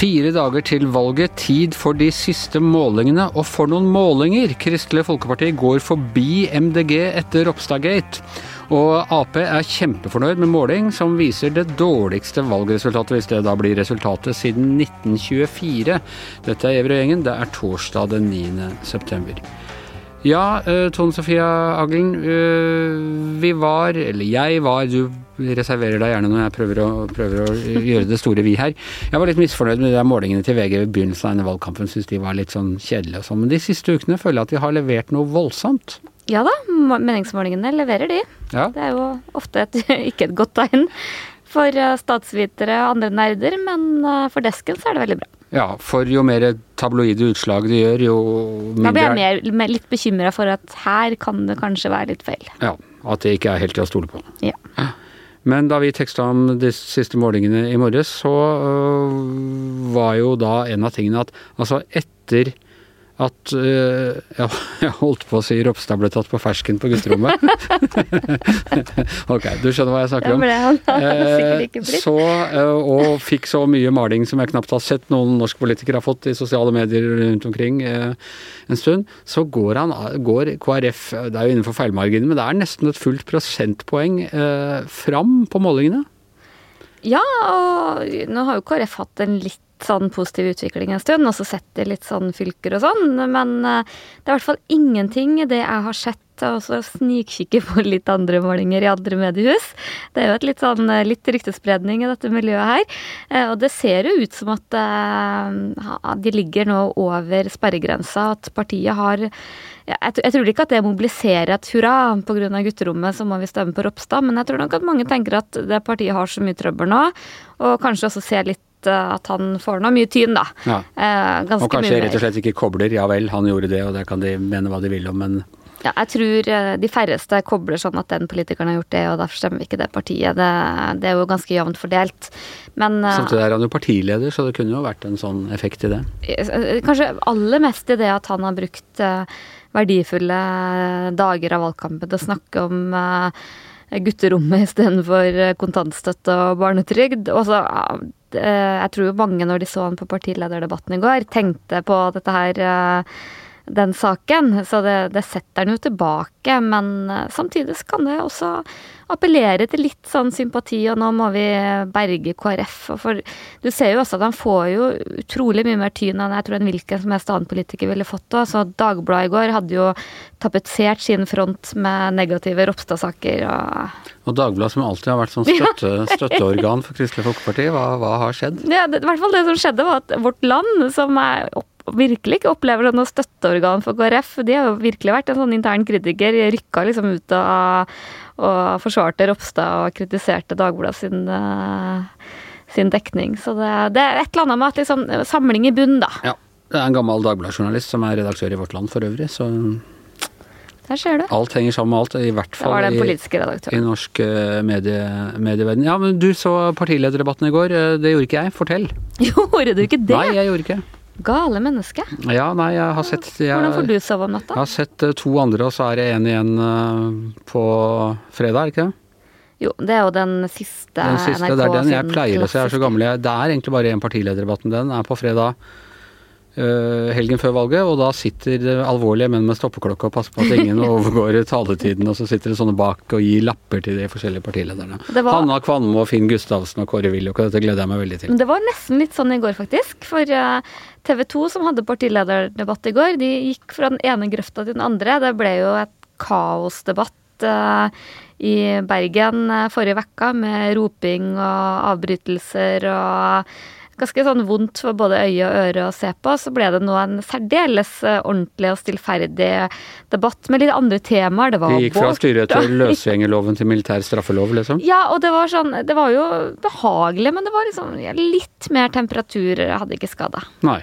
Fire dager til valget, tid for de siste målingene. Og for noen målinger! Kristelig Folkeparti går forbi MDG etter Ropstad-gate. Og Ap er kjempefornøyd med måling som viser det dårligste valgresultatet, hvis det da blir resultatet, siden 1924. Dette er Evre gjengen. Det er torsdag den 9. september. Ja, uh, Tone Sofia Aglen. Uh, vi var, eller jeg var, du reserverer deg gjerne når jeg prøver å, prøver å gjøre det store vi her. Jeg var litt misfornøyd med de målingene til VG ved begynnelsen av denne valgkampen. Syns de var litt sånn kjedelige og sånn. Men de siste ukene føler jeg at de har levert noe voldsomt. Ja da, meningsmålingene leverer de. Ja. Det er jo ofte et, ikke et godt tegn for statsvitere og andre nerder, men for desken så er det veldig bra. Ja, for jo mer tabloide utslag det gjør, jo mindre Da blir jeg mer, mer litt bekymra for at her kan det kanskje være litt feil. Ja, at det ikke er helt til å stole på. Ja. Men da vi teksta om de siste målingene i morges, så øh, var jo da en av tingene at altså etter at uh, ja, Jeg holdt på å si Ropstad ble tatt på fersken på gutterommet. ok, du skjønner hva jeg snakker om. Eh, så, uh, og fikk så mye maling som jeg knapt har sett noen norsk politiker har fått i sosiale medier rundt omkring uh, en stund. Så går, han, går KrF, det er jo innenfor feilmarginen, men det er nesten et fullt prosentpoeng fram på målingene. Ja, og nå har jo KrF hatt en litt sånn positiv utvikling en stund, og så sett i litt sånn fylker og sånn. Men eh, det er i hvert fall ingenting det jeg har sett, og så snikkikke på litt andre målinger i andre mediehus. Det er jo et litt sånn eh, litt ryktespredning i dette miljøet her. Eh, og det ser jo ut som at de ligger nå over sperregrensa, at partiet har jeg, tror ikke at det mobiliserer et hurra pga. gutterommet, så må vi stemme på Ropstad, men jeg tror nok at mange tenker at det partiet har så mye trøbbel nå, og kanskje også ser litt at han får nå mye tyn, da. Ja. Eh, og kanskje rett og slett ikke kobler. Ja vel, han gjorde det, og det kan de mene hva de vil om, men ja, jeg tror eh, de færreste kobler sånn at den politikeren har gjort det, og derfor stemmer vi ikke det partiet. Det, det er jo ganske jevnt fordelt. Men eh, Samtidig er han jo partileder, så det kunne jo vært en sånn effekt i det. Eh, kanskje aller mest i det at han har brukt verdifulle dager av valgkampen til å snakke om gutterommet istedenfor kontantstøtte og barnetrygd. Og så jeg tror jo mange, når de så han på partilederdebatten i går, tenkte på dette her den saken. Så det, det setter den jo tilbake, men eh, samtidig kan det også appellere til litt sånn sympati, og nå må vi berge KrF. For du ser jo også at han får jo utrolig mye mer tyn enn jeg tror en hvilken som helst annen politiker ville fått. Så Dagbladet i går hadde jo tapetsert sin front med negative Ropstad-saker. Og, og Dagbladet som alltid har vært sånn støtte, støtteorgan for Kristelig Folkeparti, hva, hva har skjedd? Ja, det, I hvert fall det som skjedde, var at Vårt Land, som er opp virkelig ikke opplever noe støtteorgan for KrF. De har jo virkelig vært en sånn intern kritiker. Rykka liksom ut og, og forsvarte Ropstad og kritiserte Dagbladet sin, uh, sin dekning. Så det, det, er et eller annet med at liksom Samling i bunn, da. Ja. Det er en gammel Dagbladet-journalist som er redaktør i Vårt Land for øvrig, så der ser du. Alt henger sammen med alt, i hvert fall i, i, norsk uh, medie, medieverden. Ja, men du så partilederdebatten i går. Eh, det gjorde ikke jeg. Fortell. Gjorde du ikke det? Nei, jeg gjorde ikke Gale menneske. Ja, nei, jeg har sett jeg, Hvordan får du sove om natta? Jeg har sett uh, to andre, og så er det en igjen uh, på fredag, er det ikke det? Jo, det er jo den siste, den siste NRK det er den jeg pleier å se, jeg er så gammel. Jeg, det er egentlig bare én partilederdebatten, den er på fredag. Uh, helgen før valget, og da sitter alvorlige menn med stoppeklokke og passer på at ingen overgår taletiden, og så sitter det sånne bak og gir lapper til de forskjellige partilederne. Var... Hanna Kvanmo Finn Gustavsen og Kåre Willoch, og dette gleder jeg meg veldig til. Det var nesten litt sånn i går, faktisk. For uh, TV 2, som hadde partilederdebatt i går, de gikk fra den ene grøfta til den andre. Det ble jo et kaosdebatt uh, i Bergen forrige uke med roping og avbrytelser og ganske sånn vondt for både øye og øre å se på, så ble det nå en særdeles eh, ordentlig og stillferdig debatt med litt andre temaer. Det var De gikk fra styret til løsgjengerloven til militær straffelov, liksom? Ja, og det var sånn Det var jo behagelig, men det var liksom litt mer temperatur hadde ikke skada. Nei.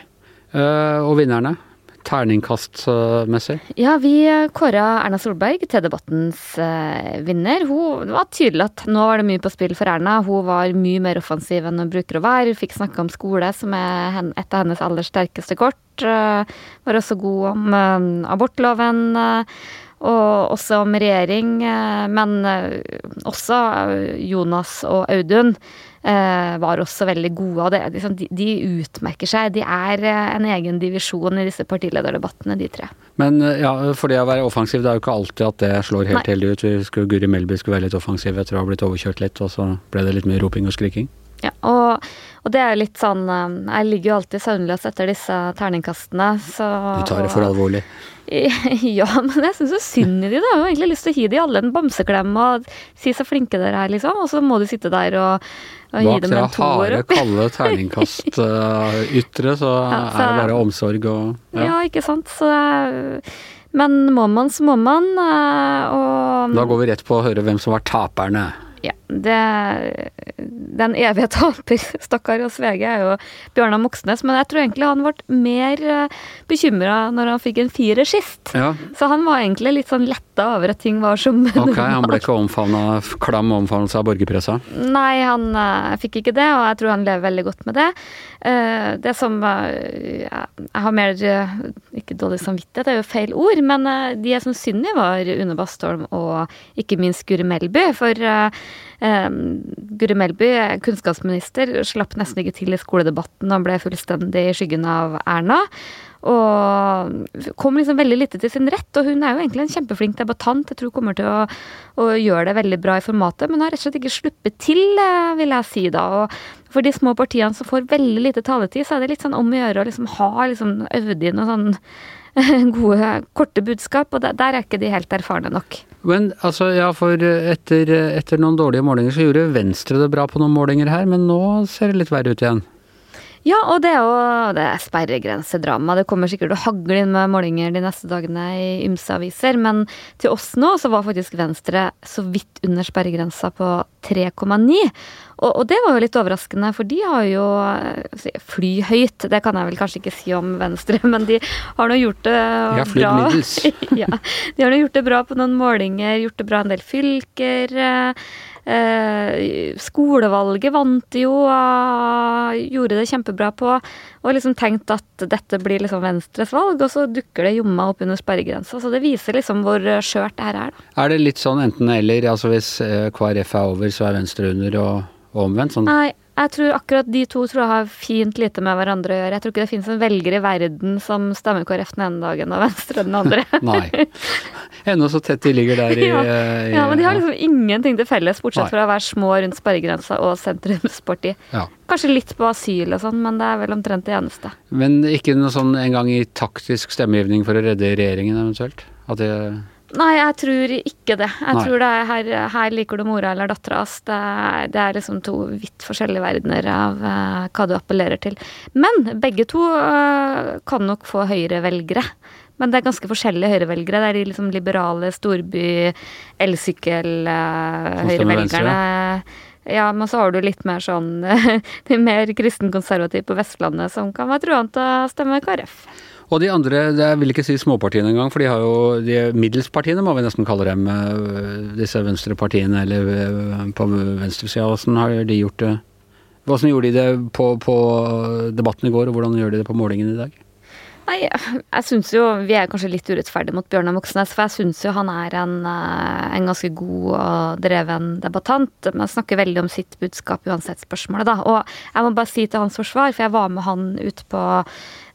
Uh, og vinnerne? Terningkastmessig? Ja, vi kåra Erna Solberg til debattens uh, vinner. Hun, var tydelig at nå var det mye på spill for Erna. Hun var mye mer offensiv enn hun bruker å være. Fikk snakke om skole, som er et av hennes aller sterkeste kort. Uh, var også god om uh, abortloven. Og også om regjering, men også Jonas og Audun var også veldig gode. og det, de, de, utmerker seg. De er en egen divisjon i disse partilederdebattene, de tre. Men ja, for det å være offensiv, det er jo ikke alltid at det slår helt heldig ut. Vi skulle, Guri Melby skulle være litt offensiv etter å ha blitt overkjørt litt, og så ble det litt mye roping og skriking. Ja, og, og, det er jo litt sånn eh, Jeg ligger jo alltid søvnløs etter disse terningkastene, så Du tar det for alvorlig? Ja, men jeg syns jo synd i de, da. Jeg har egentlig lyst til å gi de alle en bamseklem og si så flinke dere er, liksom. Og så må du sitte der og, og gi dem en toer. Bak det harde, kalde terningkast uh, så, ja, så, er det bare omsorg og Ja, ja ikke sant. Så men må man, så må man. Og Da går vi rett på å høre hvem som var taperne. Ja, det, Den evige taper, stakkar hos VG, er jo Bjørnar Moxnes. Men jeg tror egentlig han ble mer eh, bekymra når han fikk en firer sist. Ja. Så han var egentlig litt sånn letta over at ting var som Ok, Han ble ikke omfavna, klam omfavnelse av borgerpressa? Nei, han uh, fikk ikke det, og jeg tror han lever veldig godt med det. Uh, det som uh, Jeg har mer Ikke dårlig samvittighet, det er jo feil ord, men de jeg syns synd i, var Une Bastholm og ikke minst Guri Melby. For Eh, Guri Melby, kunnskapsminister, slapp nesten ikke til i skoledebatten og ble fullstendig i skyggen av Erna. Og kom liksom veldig lite til sin rett. Og hun er jo egentlig en kjempeflink debattant. Jeg tror hun kommer til å, å, gjøre det veldig bra i formatet, men har rett og slett ikke sluppet til, eh, vil jeg si da. Og for de små partiene som får veldig lite taletid, så er det litt sånn om å gjøre å liksom ha liksom øvd inn og sånn gode, korte budskap, og der, er ikke de helt erfarne nok. Men altså, ja, for etter, etter noen dårlige målinger så gjorde Venstre det bra på noen målinger her, men nå ser det litt verre ut igjen? Ja, og det er jo det er sperregrensedrama. Det kommer sikkert til å hagle inn med målinger de neste dagene i ymse aviser, men til oss nå så var faktisk Venstre så vidt under sperregrensa på 3,9. Og, og, det var jo litt overraskende, for de har jo fly flyhøyt. Det kan jeg vel kanskje ikke si om Venstre, men de har nå gjort det bra. ja, de har nå gjort det bra på noen målinger, gjort det bra en del fylker. Eh, skolevalget vant de jo, gjorde det kjempebra på. Og liksom tenkt at dette blir liksom Venstres valg, og så dukker det jomma opp under sperregrensa. Så det viser liksom hvor skjørt det her er. Da. Er det litt sånn enten-eller? Altså hvis eh, KrF er over, så er Venstre under, og, og omvendt? Sånn? Nei, jeg tror akkurat de to tror jeg har fint lite med hverandre å gjøre. Jeg tror ikke det finnes en velger i verden som stemmer KrF den ene dagen og Venstre den andre. Nei. Ennå så tett de ligger der i ja. ja, men de har liksom ingenting til felles, bortsett fra å være små rundt sperregrensa og sentrumsparti. Ja. Kanskje litt på asyl og sånn, men det er vel omtrent det eneste. Men ikke noe sånn en gang i taktisk stemmegivning for å redde regjeringen eventuelt? At det Nei, jeg tror ikke det. Jeg Nei. tror det er her, her, liker du mora eller dattera hans. Det, det, er liksom to vidt forskjellige verdener av uh, hva du appellerer til. Men begge to uh, kan nok få høyrevelgere. Men det er ganske forskjellige høyrevelgere. Det er de liksom liberale storby elsykkel-høyrevelgerne. Uh, ja, men så har du litt mer sånn de mer kristenkonservative på Vestlandet som kan være truende til å stemme KrF. Og de andre, jeg vil ikke si småpartiene engang, for de har jo de middelspartiene, må vi nesten kalle dem. Eh, disse venstrepartiene, eller eh, på venstresida. Åssen har de gjort det? Hvordan gjorde de det på, på debatten i går, og hvordan gjør de det på målingen i dag? Nei, jeg syns jo Vi er kanskje litt urettferdige mot Bjørnar Moxnes, for jeg syns jo han er en, eh, en, ganske god og dreven debattant. Men snakker veldig om sitt budskap uansett spørsmålet, da. Og jeg må bare si til hans forsvar, for jeg var med han ut på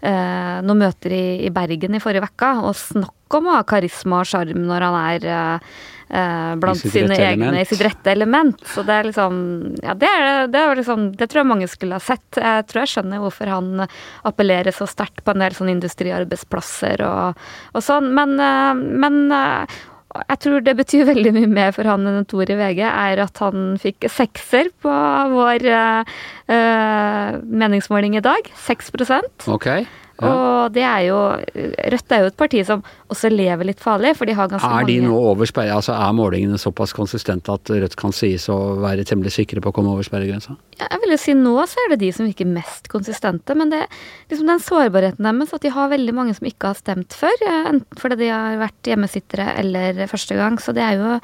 eh, noen møter i, i, Bergen i forrige uke, og snakk om å ha karisma og sjarm når han er eh, eh, blant sine egne element. i sitt rette element. Så det er liksom Ja, det, er, det, er liksom, det tror jeg mange skulle ha sett. Jeg tror jeg skjønner hvorfor han appellerer så sterkt på en del sånne industriarbeidsplasser og, og sånn. Men, eh, men eh, jeg tror det betyr veldig mye mer for han enn en toer i VG, er at han fikk sekser på vår uh, meningsmåling i dag. 6 okay. Ja. Og det er jo Rødt er jo et parti som også lever litt farlig, for de har ganske mange Er de nå over sperre, altså er målingene såpass konsistente at Rødt kan sies å være temmelig sikre på å komme over sperregrensa? Jeg vil jo si nå så er det de som virker mest konsistente, men det liksom den sårbarheten deres, at de har veldig mange som ikke har stemt før, eh, enten fordi de har vært hjemmesittere eller første gang, så det er jo,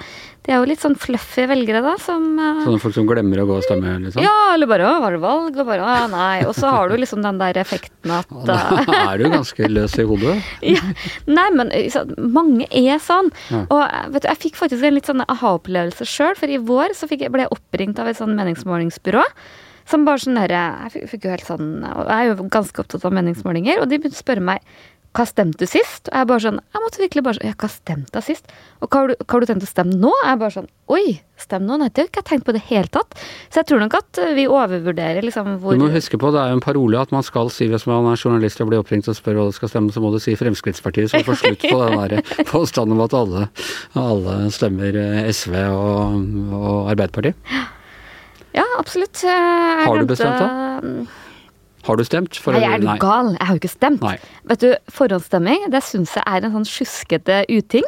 det er jo litt sånn fluffy velgere, da, som eh, Sånne folk som glemmer å gå og stemme, liksom? Ja, eller bare 'Å, var det valg?' og bare 'Å, nei'. Og så har du liksom den der effekten at Da eh, er du ganske løs i hodet. ja, Nei, men så, mange er sånn. Ja. Og vet du, jeg fikk faktisk en litt sånn aha-opplevelse sjøl, for i vår så jeg, ble jeg oppringt av et sånn meningsmålingsbyrå. Som bare sånn derre Jeg fikk, jo helt sånn jeg er jo ganske opptatt av meningsmålinger, og de begynte å spørre meg hva stemte du sist? Og jeg bare sånn Jeg måtte virkelig bare sånn Ja, hva stemte jeg sist? Og hva har, du, hva har du tenkt å stemme nå? Jeg bare sånn Oi, stem nå? Nei, det har ikke jeg tenkt på i det hele tatt. Så jeg tror nok at vi overvurderer liksom hvor Du må huske på, det er jo en parole at man skal si hvis man er journalist og blir oppringt og spør hva det skal stemme, så må du si Fremskrittspartiet, så får slutt på den der påstanden om at alle, alle stemmer eh, SV og, og Arbeiderpartiet. Ja, absolutt. Jeg Har du bestemt da? Har du stemt? For Nei, jeg er du gal? Jeg har jo ikke stemt. Nei. Vet du, Forhåndsstemming det syns jeg er en sånn sjuskete uting.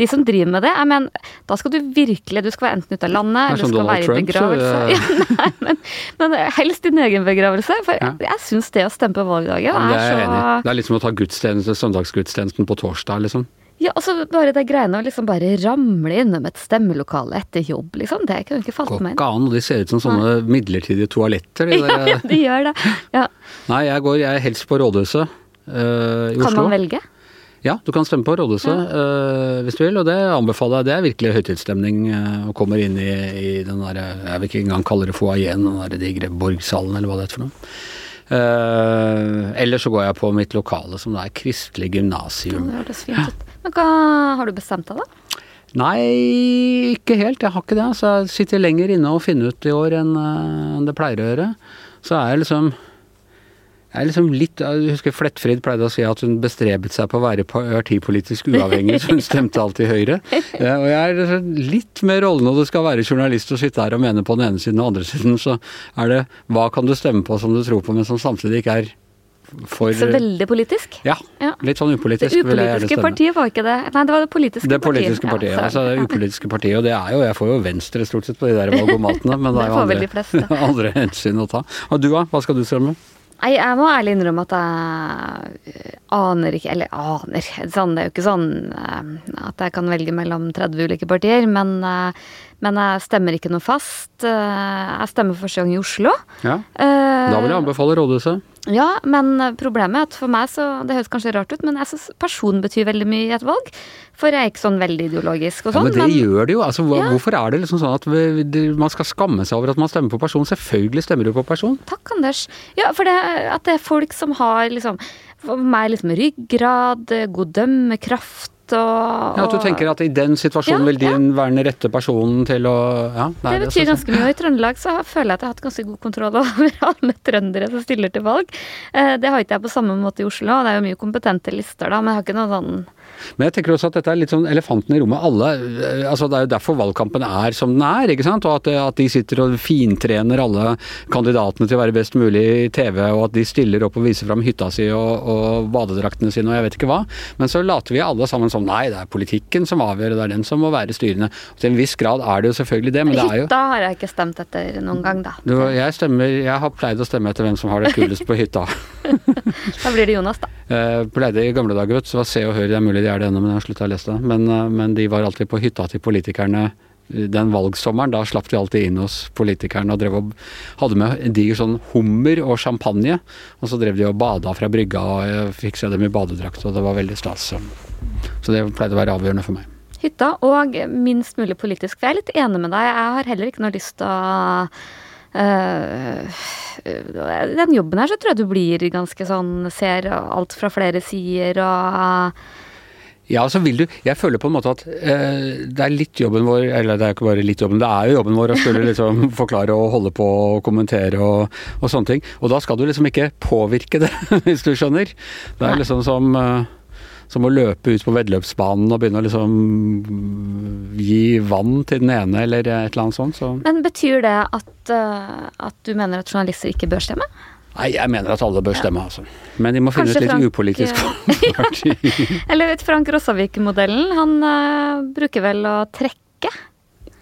De som driver med det, jeg mener, da skal du virkelig Du skal være enten ute av landet, er eller du skal Donald være i Trump, så, begravelse. eh. Ja, nei, men, men helst din egen begravelse. For Ja. jeg, syns det å stemme på valgdagen er er så Det er litt som å ta gudstjeneste, søndagsgudstjenesten på torsdag, liksom. Ja, altså bare det greiene å liksom bare ramle innom et stemmelokale etter jobb, liksom. Det kunne ikke falt Går meg inn. ikke an, de ser ut som sånne midlertidige toaletter. De Ja, ja, de gjør det. Ja. Nei, jeg går jeg er helst på rådhuset uh, i Kan Oslo. man velge? Ja, du kan stemme på rådhuset uh, hvis du vil, og det anbefaler jeg. Det er virkelig høytidsstemning uh, og kommer inn i, i den derre Jeg vil ikke engang kalle det foajeen, den der digre borgsalen eller hva det heter for noe. Uh, eller så går jeg på mitt lokale, som det er Kristelig Ja, gymnasium. det høres fint ut. Men hva har du bestemt deg, da? Nei, ikke helt. Jeg har ikke det. Så jeg sitter lenger inne og finner ut i år enn eh, det pleier å gjøre. Så er jeg liksom jeg er liksom litt, jeg husker Flettfrid pleide å si at hun bestrebet seg på å være partipolitisk uavhengig, så hun stemte alltid Høyre. Og jeg er liksom litt mer rollen når du skal være journalist og sitte her og mene på den ene siden og den andre siden, så er det hva kan du stemme på som du tror på, men som samtidig ikke er for Så veldig politisk? Ja, litt sånn upolitisk Det upolitiske partiet var ikke det. Nei, det var det politiske Det partiet. politiske partiet, Ja, altså det upolitiske partiet. Og det er jo, jeg får jo venstre stort sett på de der valgomatene, men det Det er jo andre, de andre hensyn å ta. Og du da, hva skal du stemme? Nei, jeg må ærlig innrømme at jeg aner ikke Eller aner. Sånn, det er jo ikke sånn eh, at jeg kan velge mellom 30 ulike partier, men, eh, men jeg stemmer ikke noe fast. Eh, Jeg stemmer for første gang i Oslo. Ja, da vil jeg anbefale Rådhuset. Ja, men problemet er at for meg så Det høres kanskje rart ut, men jeg syns person betyr veldig mye i et valg. For jeg er ikke sånn veldig ideologisk og Ja, sånn. men det gjør det jo. Altså, hva, Ja. Hvorfor er det liksom sånn at vi, det- man skal skamme seg over at man stemmer på person? Selvfølgelig stemmer du på person. Takk, Anders. Ja, for det, at det er folk som har liksom For meg liksom ryggrad, god dømmekraft og Ja, At du tenker at i den situasjonen Ja, vil din være den rette personen til å ja, nei, Det betyr ganske mye. Og i Trøndelag så føler jeg at jeg har hatt ganske god kontroll over alle trøndere som stiller til valg. Eh, Det har ikke jeg på samme måte i Oslo, og det er jo mye kompetente lister da, men jeg har ikke noen sånn Men jeg tenker også at dette er litt sånn elefanten i rommet. Alle, eh, altså Det er jo derfor valgkampen er som den er. ikke sant? Og at, at de sitter og fintrener alle kandidatene til å være best mulig i TV, og at de stiller opp og viser fram hytta si og, og badedraktene sine og jeg vet ikke hva. Men så later vi alle sammen som nei, det er politikken som avgjør, det er den som må være styrende. Til en viss grad er det jo selvfølgelig det, men det er jo Hytta har jeg ikke stemt etter noen gang, da. du, jeg, stemmer, jeg har pleid å stemme etter hvem som har det kulest på hytta. Da blir det Jonas, da. Eh, pleide i gamle dager, vet du, så var Se og Hør, det er mulig de er det ennå, men jeg har slutta å lese det. Men, eh, men de var alltid på hytta til politikerne eh, den valgsommeren. Da slapp de alltid inn hos politikerne og drev og hadde med en diger sånn hummer og champagne. Og så drev de og bada fra brygga, og jeg fikk se dem i badedrakt, og det var veldig stas. Så, det pleide å være avgjørende for meg. Hytta, og minst mulig politisk. For jeg er litt enig med deg. Jeg har heller ikke noe lyst til å øh, Den jobben her så tror jeg du blir ganske sånn Ser alt fra flere sider og Ja, så vil du Jeg føler på en måte at eh, det er litt jobben vår Eller det er ikke bare litt jobben, det er jo jobben vår å skulle liksom forklare og holde på og kommentere og, og sånne ting. Og da skal du liksom ikke påvirke det, hvis du skjønner. Det er liksom som eh, som å løpe ut på veddeløpsbanen og begynne å liksom gi vann til den ene, eller et eller annet sånt. Så. Men betyr det at, øh, at du mener at journalister ikke bør stemme? Nei, jeg mener at alle bør stemme, altså. Men de må finne Kanskje et litt Frank- upolitisk parti. Eller vet Frank Rossavik-modellen, han uh, bruker vel å trekke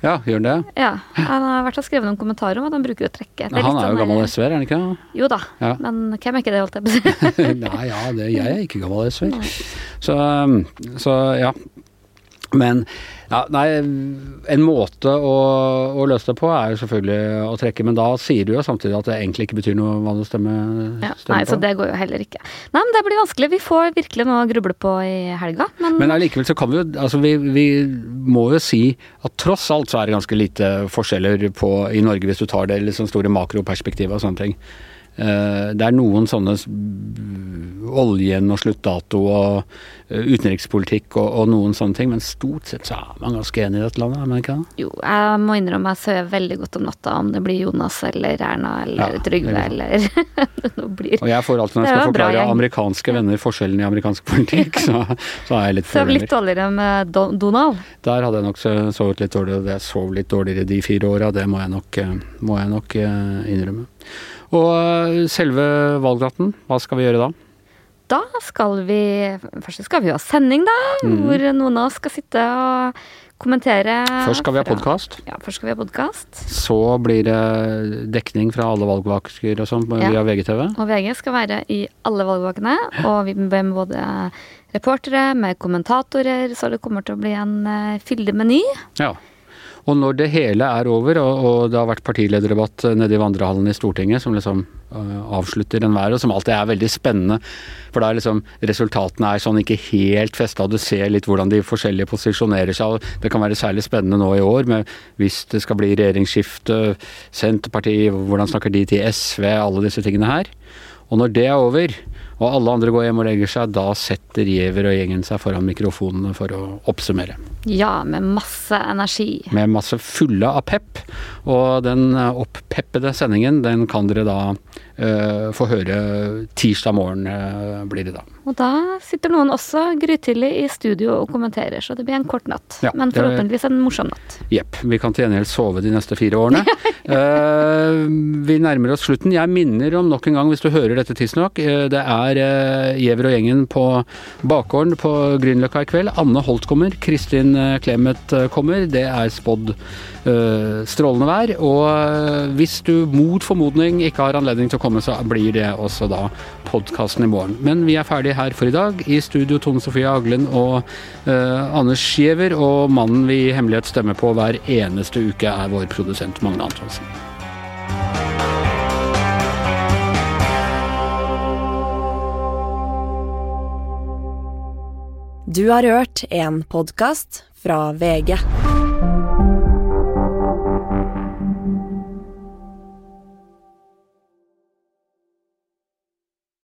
Ja, gjør han det? Ja, Han har hvert fall skrevet noen kommentarer om at han bruker å trekke. Men han er jo sånn gammel SV-er, er han ikke? Jo da, Ja. men hvem er ikke det, holdt jeg på å si. Nei, ja, det, jeg er ikke gammel SV-er. Så, um, så ja. Men ja, nei, en måte å, å løse det på er jo selvfølgelig å trekke, men da sier du jo samtidig at det egentlig ikke betyr noe hva du stemmer, Ja, stemmer nei, så det går jo heller ikke. Nei, men det blir vanskelig. Vi får virkelig noe å gruble på i helga. Men, Men allikevel så kan vi jo altså vi, vi må jo si at tross alt så er det ganske lite forskjeller på, i Norge hvis du tar det liksom store makroperspektivet og sånne ting. Eh, Det er noen sånne oljen og sluttdato og utenrikspolitikk og, og noen sånne ting, men stort sett så er man ganske enig i dette landet, er man ikke det? jo, jeg må innrømme jeg sover veldig godt om natta om det blir Jonas eller Erna eller Ja, Trygve eller noe blir. Og jeg får alltid når jeg skal forklare gjeng. amerikanske venner forskjellen i amerikansk politikk, så, så er jeg litt Sov litt dårligere med Do Donald. Der hadde jeg nok sovet litt dårligere, og jeg sov litt dårligere de fire åra, det må jeg nok, eh, må jeg nok eh, innrømme. Og eh, selve valgnatten, hva skal vi gjøre da? Da skal vi Først skal vi ha sending, da. Mm. Hvor noen av oss skal sitte og kommentere. Først skal vi ha podkast. Ja, først skal vi ha podkast. Så blir det dekning fra alle valgvaker og sånn Ja. via VGTV. Og VG skal være i alle valgvakene, og vi med både reportere, med kommentatorer, så det kommer til å bli en uh, fyldig meny. Ja. Og når det hele er over, og, og det har vært partilederdebatt nede i vandrehallen i Stortinget, som liksom avslutter enhver, og som alltid er veldig spennende, for da er liksom resultatene er sånn ikke helt festa, du ser litt hvordan de forskjellige posisjonerer seg, det kan være særlig spennende nå i år, med hvis det skal bli regjeringsskifte, Senterpartiet, hvordan snakker de til SV, alle disse tingene her. Og når det er over, og alle andre går hjem og legger seg, da setter Giæver og gjengen seg foran mikrofonene for å oppsummere Ja, med masse energi. med masse fulle av pep. Og den eh, opppeppede sendingen, den kan dere da eh, få høre tirsdag morgen, eh, blir det da. Og da sitter noen også grytidlig i studio og kommenterer, så det blir en kort natt. Ja, Men forhåpentligvis en morsom natt. Jepp. Vi kan til gjengjeld sove de neste fire årene. Eh, vi nærmer oss slutten. Jeg minner om nok en gang, hvis du hører dette tidsnok, uh, det er uh, Giæver og gjengen på bakgården på Grünerløkka i kveld. Anne Holt kommer, Kristin Clemet kommer. Det er spådd eh, strålende vær. Og eh, hvis du mot formodning ikke har anledning til å komme, så blir det også da podkasten i morgen. Men vi er ferdige her for i dag. I studio Tone Sofie Aglen og uh, Anders Giæver. Og mannen vi i hemmelighet stemmer på hver eneste uke, er vår produsent Magne Antonsen. Du har hørt en podkast fra VG.